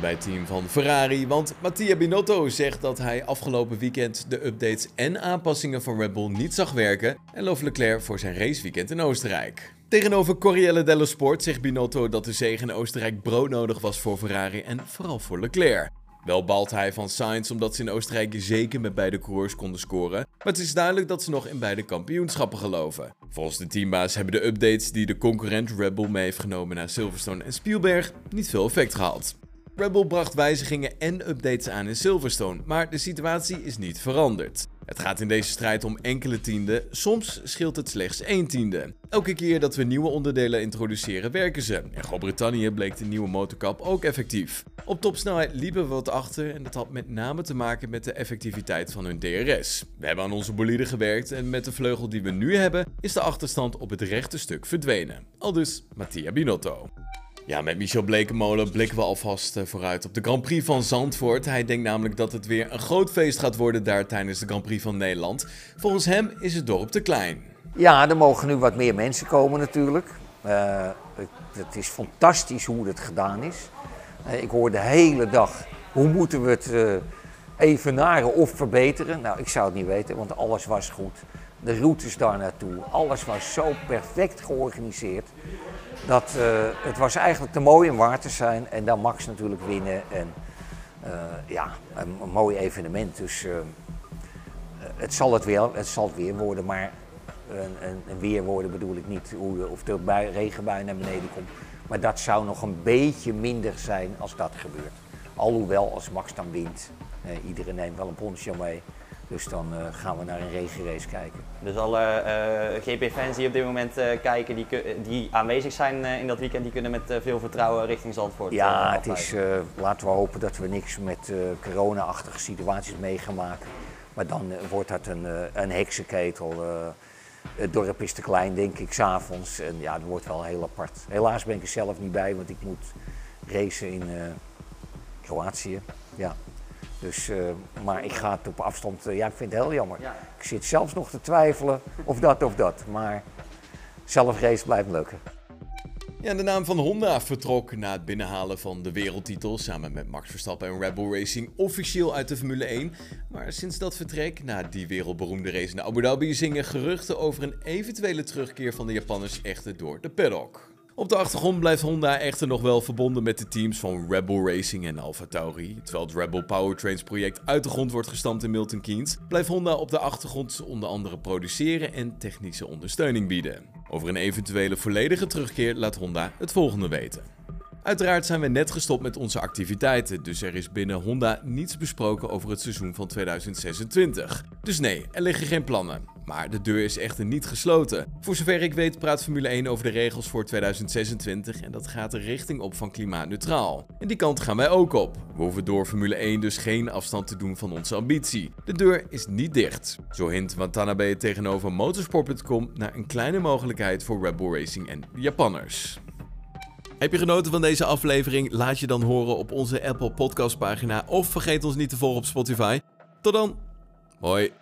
bij het team van Ferrari, want Mattia Binotto zegt dat hij afgelopen weekend de updates en aanpassingen van Red Bull niet zag werken en looft Leclerc voor zijn raceweekend in Oostenrijk. Tegenover Corriere dello Sport zegt Binotto dat de zege in Oostenrijk broodnodig was voor Ferrari en vooral voor Leclerc. Wel balt hij van Sainz omdat ze in Oostenrijk zeker met beide coureurs konden scoren, maar het is duidelijk dat ze nog in beide kampioenschappen geloven. Volgens de teambaas hebben de updates die de concurrent Red Bull mee heeft genomen naar Silverstone en Spielberg niet veel effect gehad. Red Bull bracht wijzigingen en updates aan in Silverstone, maar de situatie is niet veranderd. Het gaat in deze strijd om enkele tienden, soms scheelt het slechts één tiende. Elke keer dat we nieuwe onderdelen introduceren werken ze. In Groot-Brittannië bleek de nieuwe motorkap ook effectief. Op topsnelheid liepen we wat achter en dat had met name te maken met de effectiviteit van hun DRS. We hebben aan onze bolide gewerkt en met de vleugel die we nu hebben is de achterstand op het rechte stuk verdwenen. Aldus Mattia Binotto. Ja, met Michel Blekemolen blikken we alvast eh, vooruit op de Grand Prix van Zandvoort. Hij denkt namelijk dat het weer een groot feest gaat worden daar tijdens de Grand Prix van Nederland. Volgens hem is het dorp te klein. Ja, er mogen nu wat meer mensen komen natuurlijk. Uh, het, is fantastisch hoe het gedaan is. Uh, ik hoor de hele dag, hoe moeten we het evenaren of verbeteren? Nou, ik zou het niet weten, want alles was goed. De routes daar naartoe, alles was zo perfect georganiseerd dat uh, het was eigenlijk te mooi om waar te zijn. En dan Max natuurlijk winnen. En uh, ja, een, mooi evenement. Dus uh, het, zal het, weer, het zal weer worden, maar een, een, weer worden bedoel ik niet. Hoe, of de bui, regenbui naar beneden komt. Maar dat zou nog een beetje minder zijn als dat gebeurt. Alhoewel, als Max dan wint, iedereen neemt wel een poncho mee. Dus dan uh, gaan we naar een regenrace kijken. Dus alle uh, GP-fans die op dit moment uh, kijken, die, die aanwezig zijn in dat weekend, die kunnen met veel vertrouwen richting Zandvoort. Ja, het is, laten we hopen dat we niks met corona-achtige situaties mee gaan maken. Maar dan wordt dat een, een heksenketel. het dorp is te klein, denk ik, s'avonds. En ja, dat wordt wel heel apart. Helaas ben ik er zelf niet bij, want ik moet racen in Kroatië. Ja. Dus, uh, maar ik ga het op afstand, uh, ja, ik vind het heel jammer. Ja. Ik zit zelfs nog te twijfelen of dat of dat. Maar zelfrace blijft lukken. Ja, de naam van Honda vertrok na het binnenhalen van de wereldtitel samen met Max Verstappen en Red Bull Racing officieel uit de Formule 1. Maar sinds dat vertrek, na die wereldberoemde race in Abu Dhabi, zingen geruchten over een eventuele terugkeer van de Japanners echter door de paddock. Op de achtergrond blijft Honda echter nog wel verbonden met de teams van Red Bull Racing en AlphaTauri. Terwijl het Red Bull Powertrains project uit de grond wordt gestampt in Milton Keynes, blijft Honda op de achtergrond onder andere produceren en technische ondersteuning bieden. Over een eventuele volledige terugkeer laat Honda het volgende weten. Uiteraard zijn we net gestopt met onze activiteiten, dus er is binnen Honda niets besproken over het seizoen van 2026. Dus nee, er liggen geen plannen. Maar de deur is echter niet gesloten. Voor zover ik weet praat Formule 1 over de regels voor 2026 en dat gaat de richting op van klimaatneutraal. En die kant gaan wij ook op. We hoeven door Formule 1 dus geen afstand te doen van onze ambitie. De deur is niet dicht. Zo hint Watanabe tegenover motorsport.com naar een kleine mogelijkheid voor Red Bull Racing en Japanners. Heb je genoten van deze aflevering? Laat je dan horen op onze Apple Podcast pagina of vergeet ons niet te volgen op Spotify. Tot dan. Hoi.